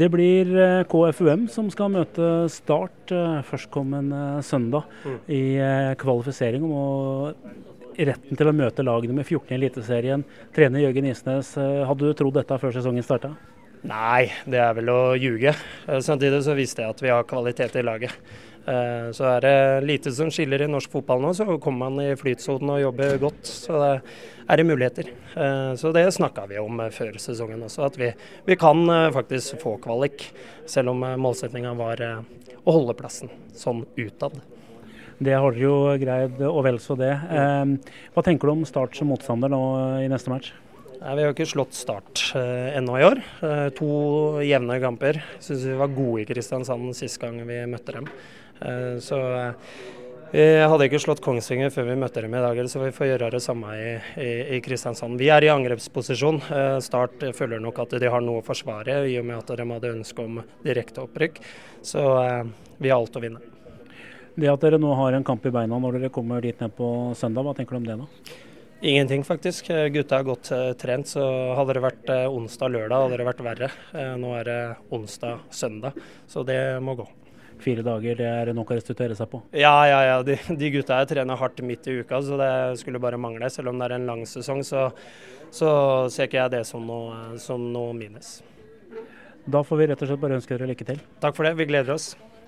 Det blir eh, KFUM som skal møte Start eh, førstkommende søndag mm. i eh, kvalifisering om retten til å møte lagene med 14 i Eliteserien. Trener Jørgen Isnes, hadde du trodd dette før sesongen starta? Nei, det er vel å ljuge. Samtidig så visste jeg at vi har kvalitet i laget. Så er det lite som skiller i norsk fotball nå, så kommer man i flytsonen og jobber godt. Så det er det muligheter. Eh, så det snakka vi om eh, før sesongen også, at vi, vi kan eh, faktisk få kvalik. Selv om målsettinga var å holde plassen sånn utad. Det har dere jo greid, og vel så det. Hva tenker du om Start som motstander nå i neste match? Nei, vi har ikke slått Start eh, ennå i år. Eh, to jevne kamper. Syns vi var gode i Kristiansand sist gang vi møtte dem. Eh, så vi hadde ikke slått Kongsvinger før vi møtte dem i dag, så vi får gjøre det samme i, i, i Kristiansand. Vi er i angrepsposisjon. Eh, Start føler nok at de har noe å forsvare, i og med at de hadde ønske om direkte opprykk. Så eh, vi har alt å vinne. Det at dere nå har en kamp i beina når dere kommer dit ned på søndag, hva tenker du om det nå? Ingenting, faktisk. Gutta er godt uh, trent. så Hadde det vært uh, onsdag-lørdag, hadde det vært verre. Nå er det onsdag-søndag, så det må gå fire dager, det er nok å restituere seg på? Ja, ja, ja. De, de gutta her trener hardt midt i uka, så det skulle bare mangle. Selv om det er en lang sesong, så, så ser ikke jeg det som noe, som noe minus. Da får vi rett og slett bare ønske dere lykke til. Takk for det, vi gleder oss.